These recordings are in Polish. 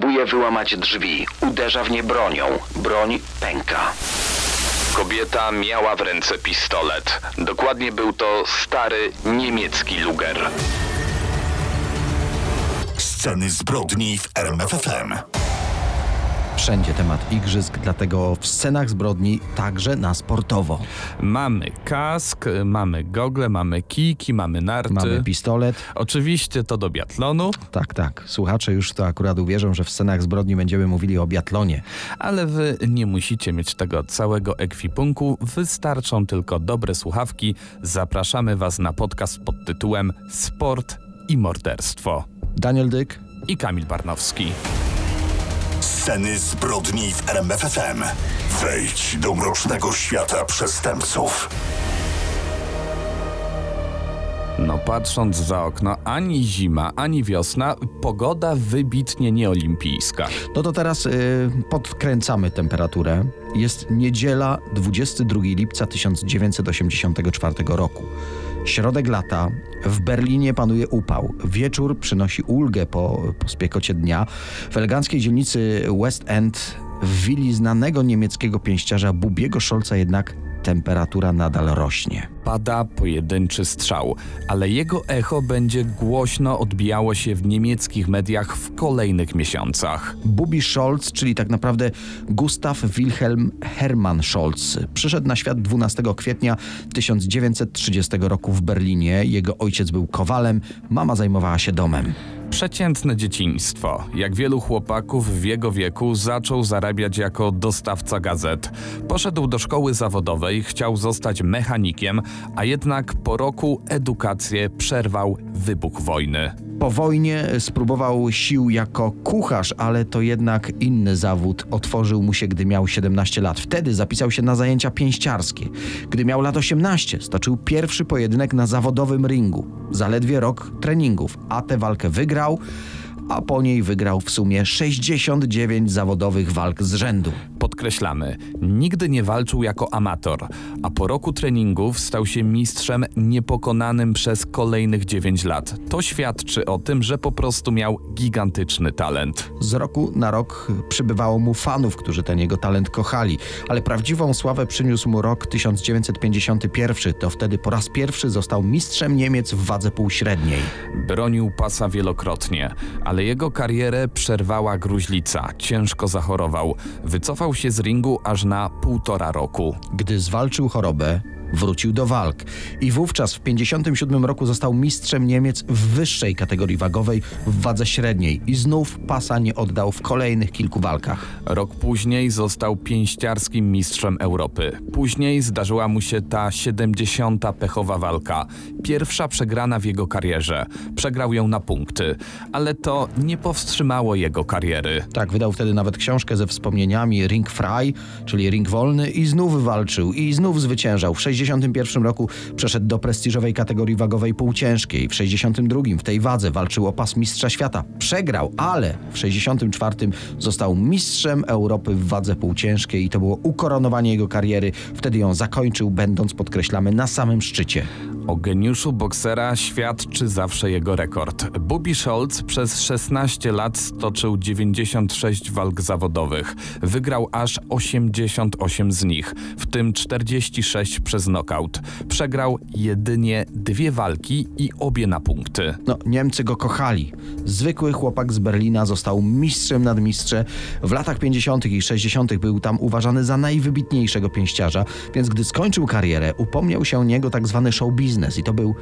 próbuje wyłamać drzwi. Uderza w nie bronią. Broń pęka. Kobieta miała w ręce pistolet. Dokładnie był to stary niemiecki Luger. Sceny zbrodni w RMFFM. Wszędzie temat igrzysk, dlatego w scenach zbrodni także na sportowo. Mamy kask, mamy gogle, mamy kijki, mamy narty. Mamy pistolet. Oczywiście to do biatlonu, Tak, tak. Słuchacze już to akurat uwierzą, że w scenach zbrodni będziemy mówili o biatlonie. ale wy nie musicie mieć tego całego ekwipunku, wystarczą tylko dobre słuchawki. Zapraszamy was na podcast pod tytułem Sport i morderstwo. Daniel Dyk, I Kamil Barnowski. Sceny zbrodni w RMFFM. Wejdź do mrocznego świata przestępców. No patrząc za okno, ani zima, ani wiosna, pogoda wybitnie nieolimpijska. No to teraz y, podkręcamy temperaturę. Jest niedziela 22 lipca 1984 roku. Środek lata. W Berlinie panuje upał. Wieczór przynosi ulgę po, po spiekocie dnia. W eleganckiej dzielnicy West End, w willi znanego niemieckiego pięściarza Bubiego Scholza jednak temperatura nadal rośnie. Pada pojedynczy strzał, ale jego echo będzie głośno odbijało się w niemieckich mediach w kolejnych miesiącach. Bubi Scholz, czyli tak naprawdę Gustav Wilhelm Hermann Scholz, przyszedł na świat 12 kwietnia 1930 roku w Berlinie. Jego ojciec był kowalem, mama zajmowała się domem. Przeciętne dzieciństwo. Jak wielu chłopaków w jego wieku zaczął zarabiać jako dostawca gazet. Poszedł do szkoły zawodowej, chciał zostać mechanikiem, a jednak po roku edukację przerwał wybuch wojny. Po wojnie spróbował sił jako kucharz, ale to jednak inny zawód otworzył mu się, gdy miał 17 lat. Wtedy zapisał się na zajęcia pięściarskie. Gdy miał lat 18, stoczył pierwszy pojedynek na zawodowym ringu. Zaledwie rok treningów, a tę walkę wygrał, a po niej wygrał w sumie 69 zawodowych walk z rzędu. Podkreślamy, nigdy nie walczył jako amator, a po roku treningów stał się mistrzem niepokonanym przez kolejnych 9 lat. To świadczy o tym, że po prostu miał gigantyczny talent. Z roku na rok przybywało mu fanów, którzy ten jego talent kochali, ale prawdziwą sławę przyniósł mu rok 1951. To wtedy po raz pierwszy został mistrzem Niemiec w wadze półśredniej. Bronił pasa wielokrotnie, ale jego karierę przerwała gruźlica. Ciężko zachorował. Wycofał się z ringu aż na półtora roku. Gdy zwalczył chorobę, wrócił do walk i wówczas w 57 roku został mistrzem Niemiec w wyższej kategorii wagowej w wadze średniej i znów pasa nie oddał w kolejnych kilku walkach. Rok później został pięściarskim mistrzem Europy. Później zdarzyła mu się ta 70. pechowa walka. Pierwsza przegrana w jego karierze. Przegrał ją na punkty, ale to nie powstrzymało jego kariery. Tak, wydał wtedy nawet książkę ze wspomnieniami Ring Frei, czyli ring wolny i znów walczył i znów zwyciężał. W 61 roku przeszedł do prestiżowej kategorii wagowej półciężkiej. W 62 w tej wadze walczył o pas mistrza świata. Przegrał, ale w 64 został mistrzem Europy w wadze półciężkiej i to było ukoronowanie jego kariery. Wtedy ją zakończył, będąc, podkreślamy, na samym szczycie. O geniuszu boksera świadczy zawsze jego rekord. Bobby Scholz przez 16 lat stoczył 96 walk zawodowych. Wygrał aż 88 z nich, w tym 46 przez nokaut. Przegrał jedynie dwie walki i obie na punkty. No, Niemcy go kochali. Zwykły chłopak z Berlina został mistrzem nad mistrze. W latach 50. i 60. był tam uważany za najwybitniejszego pięściarza, więc gdy skończył karierę, upomniał się o niego tak zwany show business i to był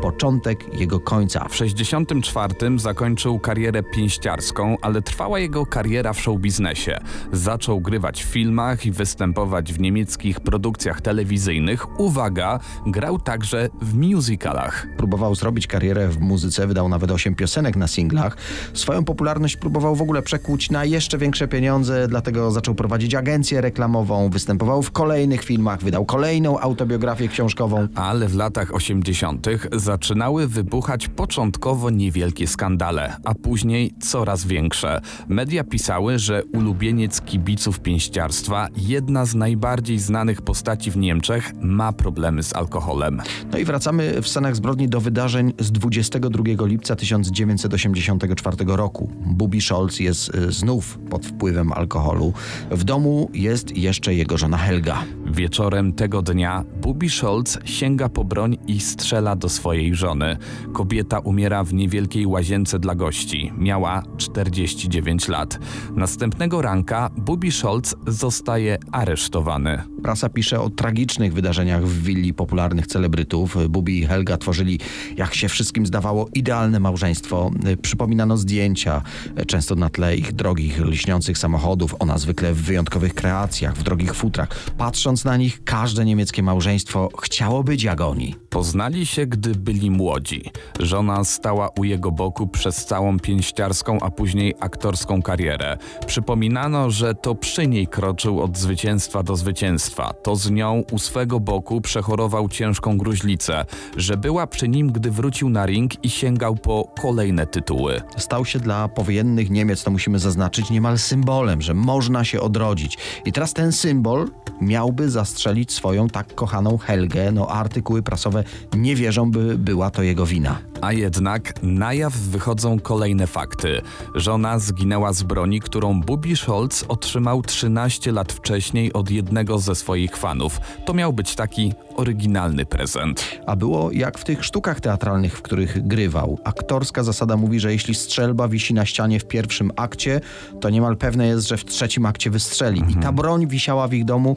początek jego końca. W 64 zakończył karierę pięściarską, ale trwała jego kariera w showbiznesie. Zaczął grywać w filmach i występować w niemieckich produkcjach telewizyjnych. Uwaga, grał także w musicalach. Próbował zrobić karierę w muzyce, wydał nawet 8 piosenek na singlach. Swoją popularność próbował w ogóle przekuć na jeszcze większe pieniądze, dlatego zaczął prowadzić agencję reklamową, występował w kolejnych filmach, wydał kolejną autobiografię książkową. Ale w latach 80. zaczynały wybuchać początkowo niewielkie skandale, a później coraz większe. Media pisały, że ulubieniec kibiców pięściarstwa, jedna z najbardziej znanych postaci w Niemczech, ma problemy z alkoholem. No i wracamy w scenach zbrodni do wydarzeń z 22 lipca 1984 roku. Bubi Scholz jest y, znów pod wpływem alkoholu. W domu jest jeszcze jego żona Helga. Wieczorem tego dnia Bubi Scholz sięga po broń i strzela do swojej żony. Kobieta umiera w niewielkiej łazience dla gości. Miała 49 lat. Następnego ranka Bubi Scholz zostaje aresztowany. Prasa pisze o tragicznych wydarzeniach w willi popularnych celebrytów. Bubi i Helga tworzyli, jak się wszystkim zdawało, idealne małżeństwo. Przypominano zdjęcia, często na tle ich drogich, lśniących samochodów. Ona zwykle w wyjątkowych kreacjach, w drogich futrach. Patrząc na nich, każde niemieckie małżeństwo chciało być jak oni. Poznali się, gdy byli młodzi. Żona stała u jego boku przez całą pięściarską, a później aktorską karierę. Przypominano, że to przy niej kroczył od zwycięstwa do zwycięstwa. To z nią u swego boku przechorował ciężką gruźlicę, że była przy nim, gdy wrócił na ring i sięgał po kolejne tytuły. Stał się dla powojennych Niemiec, to musimy zaznaczyć, niemal symbolem, że można się odrodzić. I teraz ten symbol miałby zastrzelić swoją tak kochaną Helgę. No, artykuły prasowe nie wierzą, by była to jego wina. A jednak na jaw wychodzą kolejne fakty. Żona zginęła z broni, którą Bubi Scholz otrzymał 13 lat wcześniej od jednego ze swoich fanów. To miał być taki oryginalny prezent. A było jak w tych sztukach teatralnych, w których grywał. Aktorska zasada mówi, że jeśli strzelba wisi na ścianie w pierwszym akcie, to niemal pewne jest, że w trzecim akcie wystrzeli. I ta broń wisiała w ich domu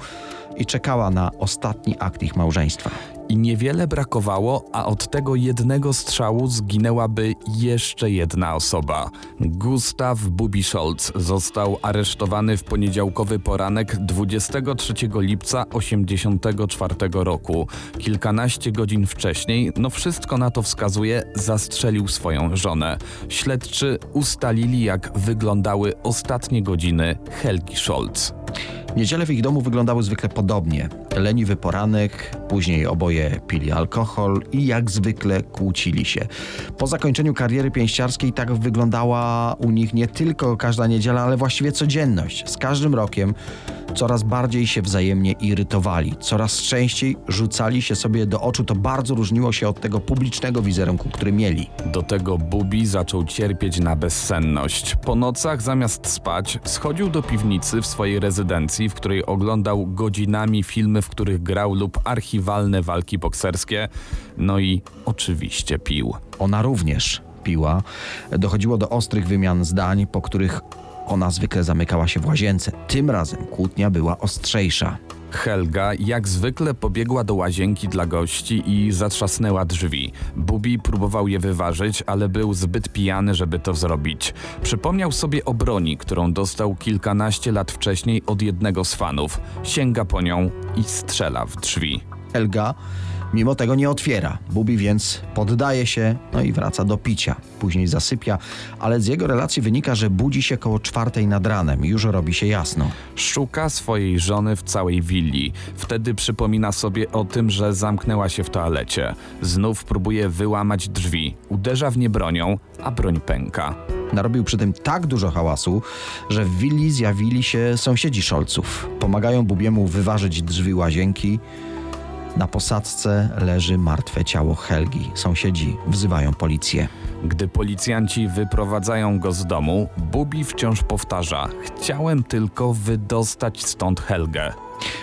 i czekała na ostatni akt ich małżeństwa. I niewiele brakowało, a od tego jednego strzału zginęłaby jeszcze jedna osoba. Gustav Bubi Scholz został aresztowany w poniedziałkowy poranek 23 lipca 1984 roku. Kilkanaście godzin wcześniej, no wszystko na to wskazuje, zastrzelił swoją żonę. Śledczy ustalili, jak wyglądały ostatnie godziny Helgi Scholz. Niedziele w ich domu wyglądały zwykle podobnie. Leniwy poranek, później oboje pili alkohol i jak zwykle kłócili się. Po zakończeniu kariery pięściarskiej tak wyglądała u nich nie tylko każda niedziela, ale właściwie codzienność. Z każdym rokiem coraz bardziej się wzajemnie irytowali, coraz częściej rzucali się sobie do oczu. To bardzo różniło się od tego publicznego wizerunku, który mieli. Do tego Bubi zaczął cierpieć na bezsenność. Po nocach zamiast spać, schodził do piwnicy w swojej rezydencji, w której oglądał godzinami filmy, w których grał lub archiwalne walki bokserskie, no i oczywiście pił. Ona również piła. Dochodziło do ostrych wymian zdań, po których ona zwykle zamykała się w łazience. Tym razem kłótnia była ostrzejsza. Helga jak zwykle pobiegła do łazienki dla gości i zatrzasnęła drzwi. Bubi próbował je wyważyć, ale był zbyt pijany, żeby to zrobić. Przypomniał sobie o broni, którą dostał kilkanaście lat wcześniej od jednego z fanów. Sięga po nią i strzela w drzwi. Helga mimo tego nie otwiera. Bubi więc poddaje się, no i wraca do picia. Później zasypia, ale z jego relacji wynika, że budzi się koło czwartej nad ranem już robi się jasno. Szuka swojej żony w całej willi. Wtedy przypomina sobie o tym, że zamknęła się w toalecie. Znów próbuje wyłamać drzwi. Uderza w nie bronią, a broń pęka. Narobił przy tym tak dużo hałasu, że w willi zjawili się sąsiedzi Szolców. Pomagają Bubiemu wyważyć drzwi łazienki. Na posadzce leży martwe ciało Helgi. Sąsiedzi wzywają policję. Gdy policjanci wyprowadzają go z domu, Bubi wciąż powtarza: Chciałem tylko wydostać stąd Helgę.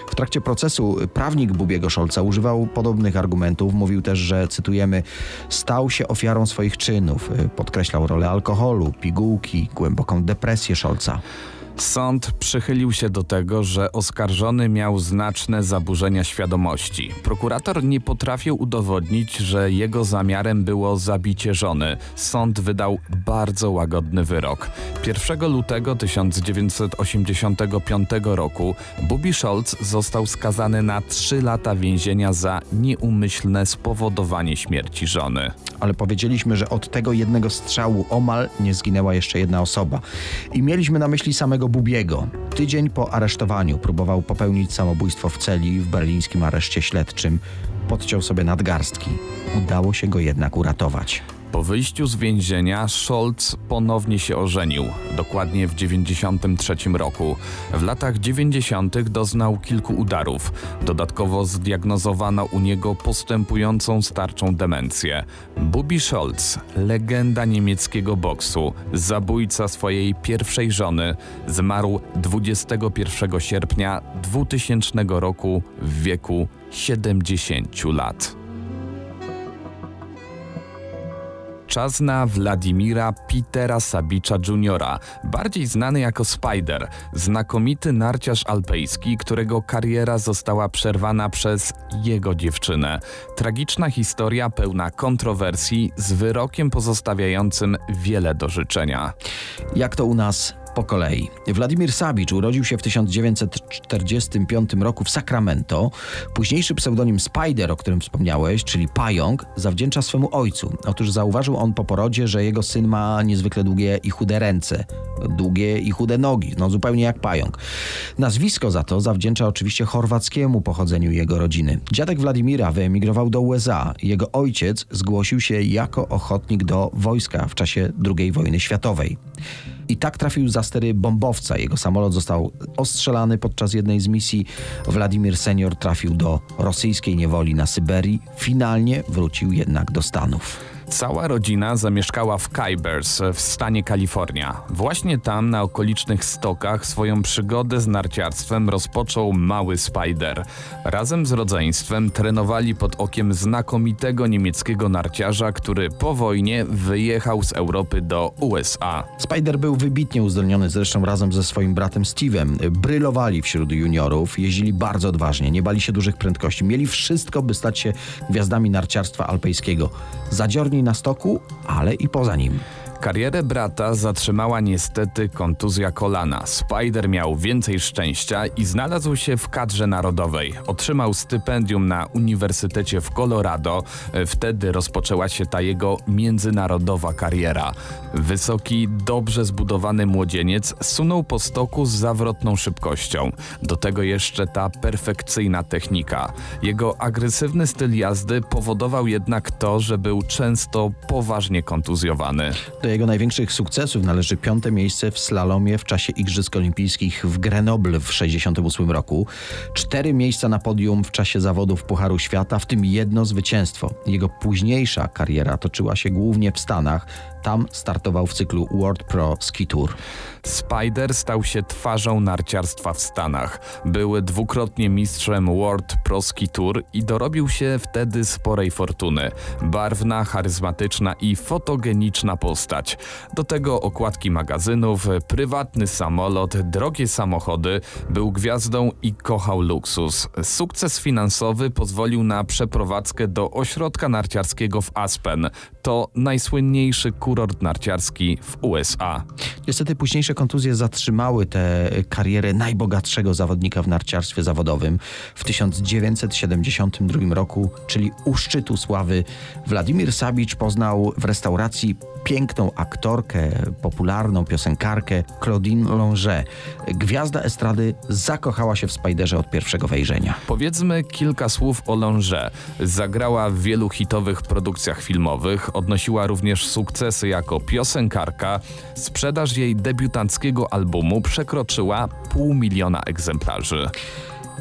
W trakcie procesu prawnik Bubiego Szolca używał podobnych argumentów. Mówił też, że, cytujemy, stał się ofiarą swoich czynów. Podkreślał rolę alkoholu, pigułki, głęboką depresję Szolca. Sąd przychylił się do tego, że oskarżony miał znaczne zaburzenia świadomości. Prokurator nie potrafił udowodnić, że jego zamiarem było zabicie żony. Sąd wydał bardzo łagodny wyrok. 1 lutego 1985 roku Bubi Scholz został skazany na 3 lata więzienia za nieumyślne spowodowanie śmierci żony. Ale powiedzieliśmy, że od tego jednego strzału omal nie zginęła jeszcze jedna osoba. I mieliśmy na myśli samego Bubiego. Tydzień po aresztowaniu próbował popełnić samobójstwo w celi w berlińskim areszcie śledczym. podciął sobie nadgarstki. Udało się go jednak uratować. Po wyjściu z więzienia Scholz ponownie się ożenił, dokładnie w 93 roku. W latach 90. doznał kilku udarów. Dodatkowo zdiagnozowano u niego postępującą starczą demencję. Bubi Scholz, legenda niemieckiego boksu, zabójca swojej pierwszej żony, zmarł 21 sierpnia 2000 roku w wieku 70 lat. Czas na Władimira Petera Sabicza Jr., bardziej znany jako Spider, znakomity narciarz alpejski, którego kariera została przerwana przez jego dziewczynę. Tragiczna historia pełna kontrowersji z wyrokiem pozostawiającym wiele do życzenia. Jak to u nas po kolei. Władimir Sabicz urodził się w 1945 roku w Sacramento. Późniejszy pseudonim Spider, o którym wspomniałeś, czyli Pająk, zawdzięcza swemu ojcu. Otóż zauważył on po porodzie, że jego syn ma niezwykle długie i chude ręce, długie i chude nogi, no zupełnie jak pająk. Nazwisko za to zawdzięcza oczywiście chorwackiemu pochodzeniu jego rodziny. Dziadek Władimira wyemigrował do USA. Jego ojciec zgłosił się jako ochotnik do wojska w czasie II wojny światowej. I tak trafił za stery bombowca. Jego samolot został ostrzelany podczas jednej z misji. Władimir senior trafił do rosyjskiej niewoli na Syberii. Finalnie wrócił jednak do Stanów. Cała rodzina zamieszkała w Kybers w stanie Kalifornia. Właśnie tam, na okolicznych stokach, swoją przygodę z narciarstwem rozpoczął mały Spider. Razem z rodzeństwem trenowali pod okiem znakomitego niemieckiego narciarza, który po wojnie wyjechał z Europy do USA. Spider był wybitnie uzdolniony zresztą razem ze swoim bratem Steve'em. Brylowali wśród juniorów, jeździli bardzo odważnie, nie bali się dużych prędkości, mieli wszystko, by stać się gwiazdami narciarstwa alpejskiego. Zadziorni na stoku, ale i poza nim. Karierę brata zatrzymała niestety kontuzja kolana. Spider miał więcej szczęścia i znalazł się w kadrze narodowej. Otrzymał stypendium na Uniwersytecie w Colorado. Wtedy rozpoczęła się ta jego międzynarodowa kariera. Wysoki, dobrze zbudowany młodzieniec sunął po stoku z zawrotną szybkością. Do tego jeszcze ta perfekcyjna technika. Jego agresywny styl jazdy powodował jednak to, że był często poważnie kontuzjowany. Jego największych sukcesów należy piąte miejsce w slalomie w czasie Igrzysk Olimpijskich w Grenoble w 1968 roku, cztery miejsca na podium w czasie zawodów Pucharu Świata, w tym jedno zwycięstwo. Jego późniejsza kariera toczyła się głównie w Stanach, tam startował w cyklu World Pro Ski Tour. Spider stał się twarzą narciarstwa w Stanach. Był dwukrotnie mistrzem World Pro Ski Tour i dorobił się wtedy sporej fortuny. Barwna, charyzmatyczna i fotogeniczna postać. Do tego okładki magazynów, prywatny samolot, drogie samochody. Był gwiazdą i kochał luksus. Sukces finansowy pozwolił na przeprowadzkę do ośrodka narciarskiego w Aspen. To najsłynniejszy kurort narciarski w USA. Niestety późniejsze kontuzje zatrzymały tę karierę najbogatszego zawodnika w narciarstwie zawodowym. W 1972 roku, czyli u szczytu sławy, Władimir Sabicz poznał w restauracji piękną aktorkę, popularną piosenkarkę Claudine Longet. Gwiazda estrady zakochała się w Spiderze od pierwszego wejrzenia. Powiedzmy kilka słów o Longet. Zagrała w wielu hitowych produkcjach filmowych, odnosiła również sukcesy jako piosenkarka. Sprzedaż jej debiutanckiego albumu przekroczyła pół miliona egzemplarzy.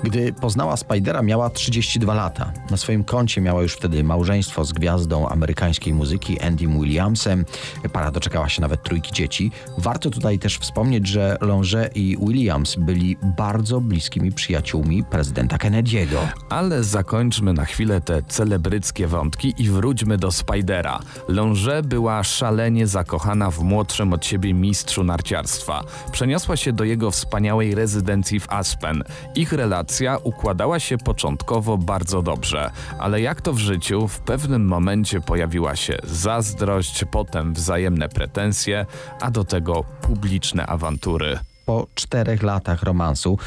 Gdy poznała Spidera, miała 32 lata. Na swoim koncie miała już wtedy małżeństwo z gwiazdą amerykańskiej muzyki Andym Williamsem. Para doczekała się nawet trójki dzieci. Warto tutaj też wspomnieć, że Longe i Williams byli bardzo bliskimi przyjaciółmi prezydenta Kennedy'ego. Ale zakończmy na chwilę te celebryckie wątki i wróćmy do Spidera. Longe była szalenie zakochana w młodszym od siebie mistrzu narciarstwa. Przeniosła się do jego wspaniałej rezydencji w Aspen. Ich relacja relacja układała się początkowo bardzo dobrze, ale jak to w życiu, w pewnym momencie pojawiła się zazdrość, potem wzajemne pretensje, a do tego publiczne awantury. Po czterech latach romansu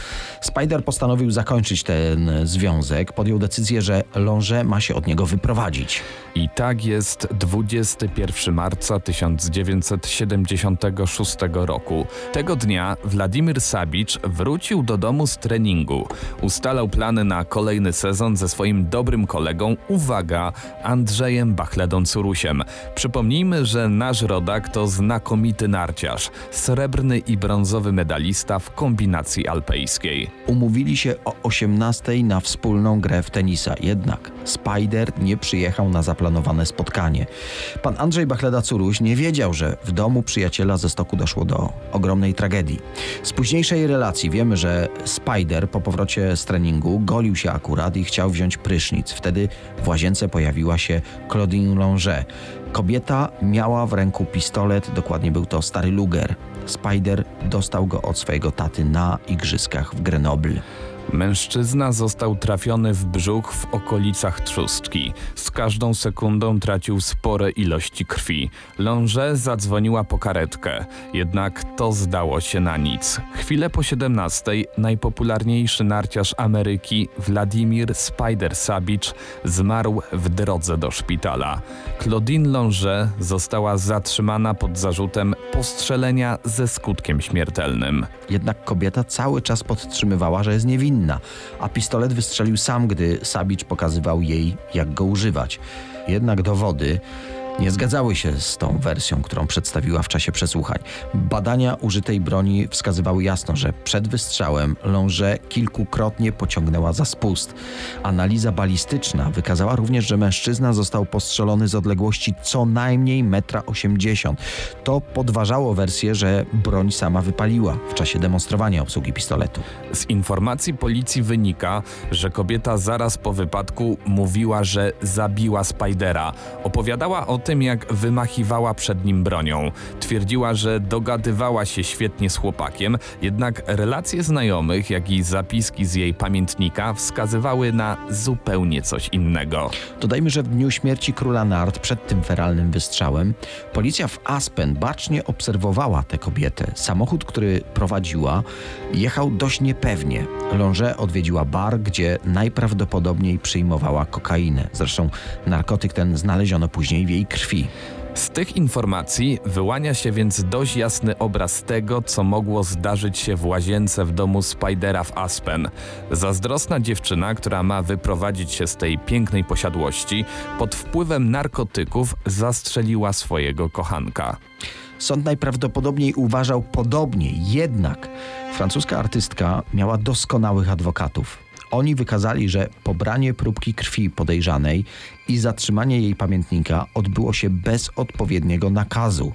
Spider postanowił zakończyć ten związek. Podjął decyzję, że Longe ma się od niego wyprowadzić. I tak jest 21 marca 1976 roku. Tego dnia Władimir Sabicz wrócił do domu z treningu. Ustalał plany na kolejny sezon ze swoim dobrym kolegą, uwaga, Andrzejem Bachledą Curusiem. Przypomnijmy, że nasz rodak to znakomity narciarz, srebrny i brązowy medalista w kombinacji alpejskiej. Umówili się o 18 na wspólną grę w tenisa, jednak Spider nie przyjechał na zaplanowane spotkanie. Pan Andrzej Bachleda-Curuś nie wiedział, że w domu przyjaciela ze stoku doszło do ogromnej tragedii. Z późniejszej relacji wiemy, że Spider po powrocie z treningu golił się akurat i chciał wziąć prysznic. Wtedy w łazience pojawiła się Claudine Longe. Kobieta miała w ręku pistolet, dokładnie był to stary Luger. Spider dostał go od swojego taty na igrzyskach w Grenoble. Mężczyzna został trafiony w brzuch w okolicach trzustki. Z każdą sekundą tracił spore ilości krwi. Longe zadzwoniła po karetkę, jednak to zdało się na nic. Chwilę po 17 najpopularniejszy narciarz Ameryki Władimir Spider Sabicz zmarł w drodze do szpitala. Claudine Longe została zatrzymana pod zarzutem postrzelenia ze skutkiem śmiertelnym. Jednak kobieta cały czas podtrzymywała, że jest niewinna, a pistolet wystrzelił sam, gdy Sabicz pokazywał jej, jak go używać. Jednak dowody nie zgadzały się z tą wersją, którą przedstawiła w czasie przesłuchań. Badania użytej broni wskazywały jasno, że przed wystrzałem Longe kilkukrotnie pociągnęła za spust. Analiza balistyczna wykazała również, że mężczyzna został postrzelony z odległości co najmniej 1,80 m. To podważało wersję, że broń sama wypaliła w czasie demonstrowania obsługi pistoletu. Z informacji policji wynika, że kobieta zaraz po wypadku mówiła, że zabiła Spidera. Opowiadała o tym, jak wymachiwała przed nim bronią. Twierdziła, że dogadywała się świetnie z chłopakiem, jednak relacje znajomych, jak i zapiski z jej pamiętnika wskazywały na zupełnie coś innego. Dodajmy, że w dniu śmierci króla Nard, przed tym feralnym wystrzałem, policja w Aspen bacznie obserwowała tę kobietę. Samochód, który prowadziła, jechał dość niepewnie. Longe odwiedziła bar, gdzie najprawdopodobniej przyjmowała kokainę. Zresztą narkotyk ten znaleziono później w jej krwi. Z tych informacji wyłania się więc dość jasny obraz tego, co mogło zdarzyć się w łazience w domu Spidera w Aspen. Zazdrosna dziewczyna, która ma wyprowadzić się z tej pięknej posiadłości, pod wpływem narkotyków zastrzeliła swojego kochanka. Sąd najprawdopodobniej uważał podobnie, jednak francuska artystka miała doskonałych adwokatów. Oni wykazali, że pobranie próbki krwi podejrzanej i zatrzymanie jej pamiętnika odbyło się bez odpowiedniego nakazu.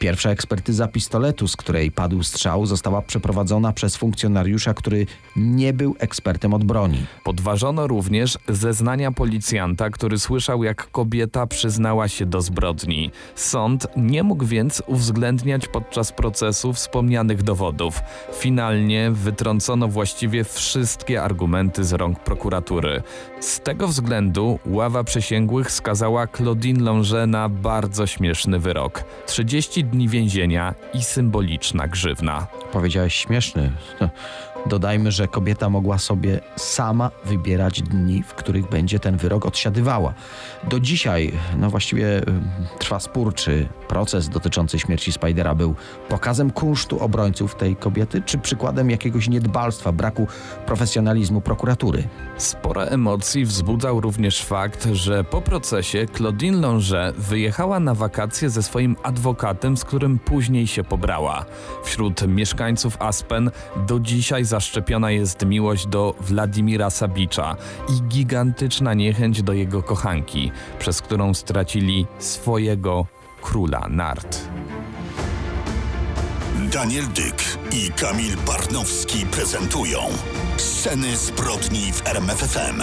Pierwsza ekspertyza pistoletu, z której padł strzał, została przeprowadzona przez funkcjonariusza, który nie był ekspertem od broni. Podważono również zeznania policjanta, który słyszał, jak kobieta przyznała się do zbrodni. Sąd nie mógł więc uwzględniać podczas procesu wspomnianych dowodów. Finalnie wytrącono właściwie wszystkie argumenty z rąk prokuratury. Z tego względu ława przysięgłych skazała Claudine Longe na bardzo śmieszny wyrok. 30 dni więzienia i symboliczna grzywna. Powiedziałeś śmieszny. Dodajmy, że kobieta mogła sobie sama wybierać dni, w których będzie ten wyrok odsiadywała. Do dzisiaj, no właściwie y, trwa spór, czy proces dotyczący śmierci Spidera był pokazem kunsztu obrońców tej kobiety, czy przykładem jakiegoś niedbalstwa, braku profesjonalizmu prokuratury. Sporo emocji wzbudzał również fakt, że po procesie Claudine Longe wyjechała na wakacje ze swoim adwokatem, z którym później się pobrała. Wśród mieszkańców Aspen do dzisiaj zaszczepiona jest miłość do Władimira Sabicza i gigantyczna niechęć do jego kochanki, przez którą stracili swojego króla nart. Daniel Dyk i Kamil Barnowski prezentują Sceny zbrodni w RMFFM.